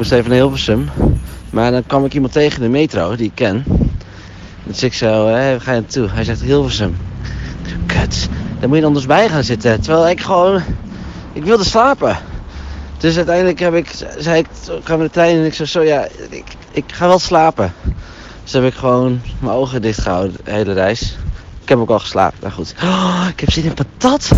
moest even naar Hilversum. Maar dan kwam ik iemand tegen in de metro die ik ken. Dus ik zo, hé, waar ga je naartoe? Hij zegt Hilversum. Kut, daar moet je anders bij gaan zitten. Terwijl ik gewoon, ik wilde slapen. Dus uiteindelijk heb ik, zei ik, kwam we de trein en ik zei, zo ja, ik, ik ga wel slapen. Dus heb ik gewoon mijn ogen dicht gehouden de hele reis. Ik heb ook al geslapen, maar goed. Oh, ik heb zin in patat.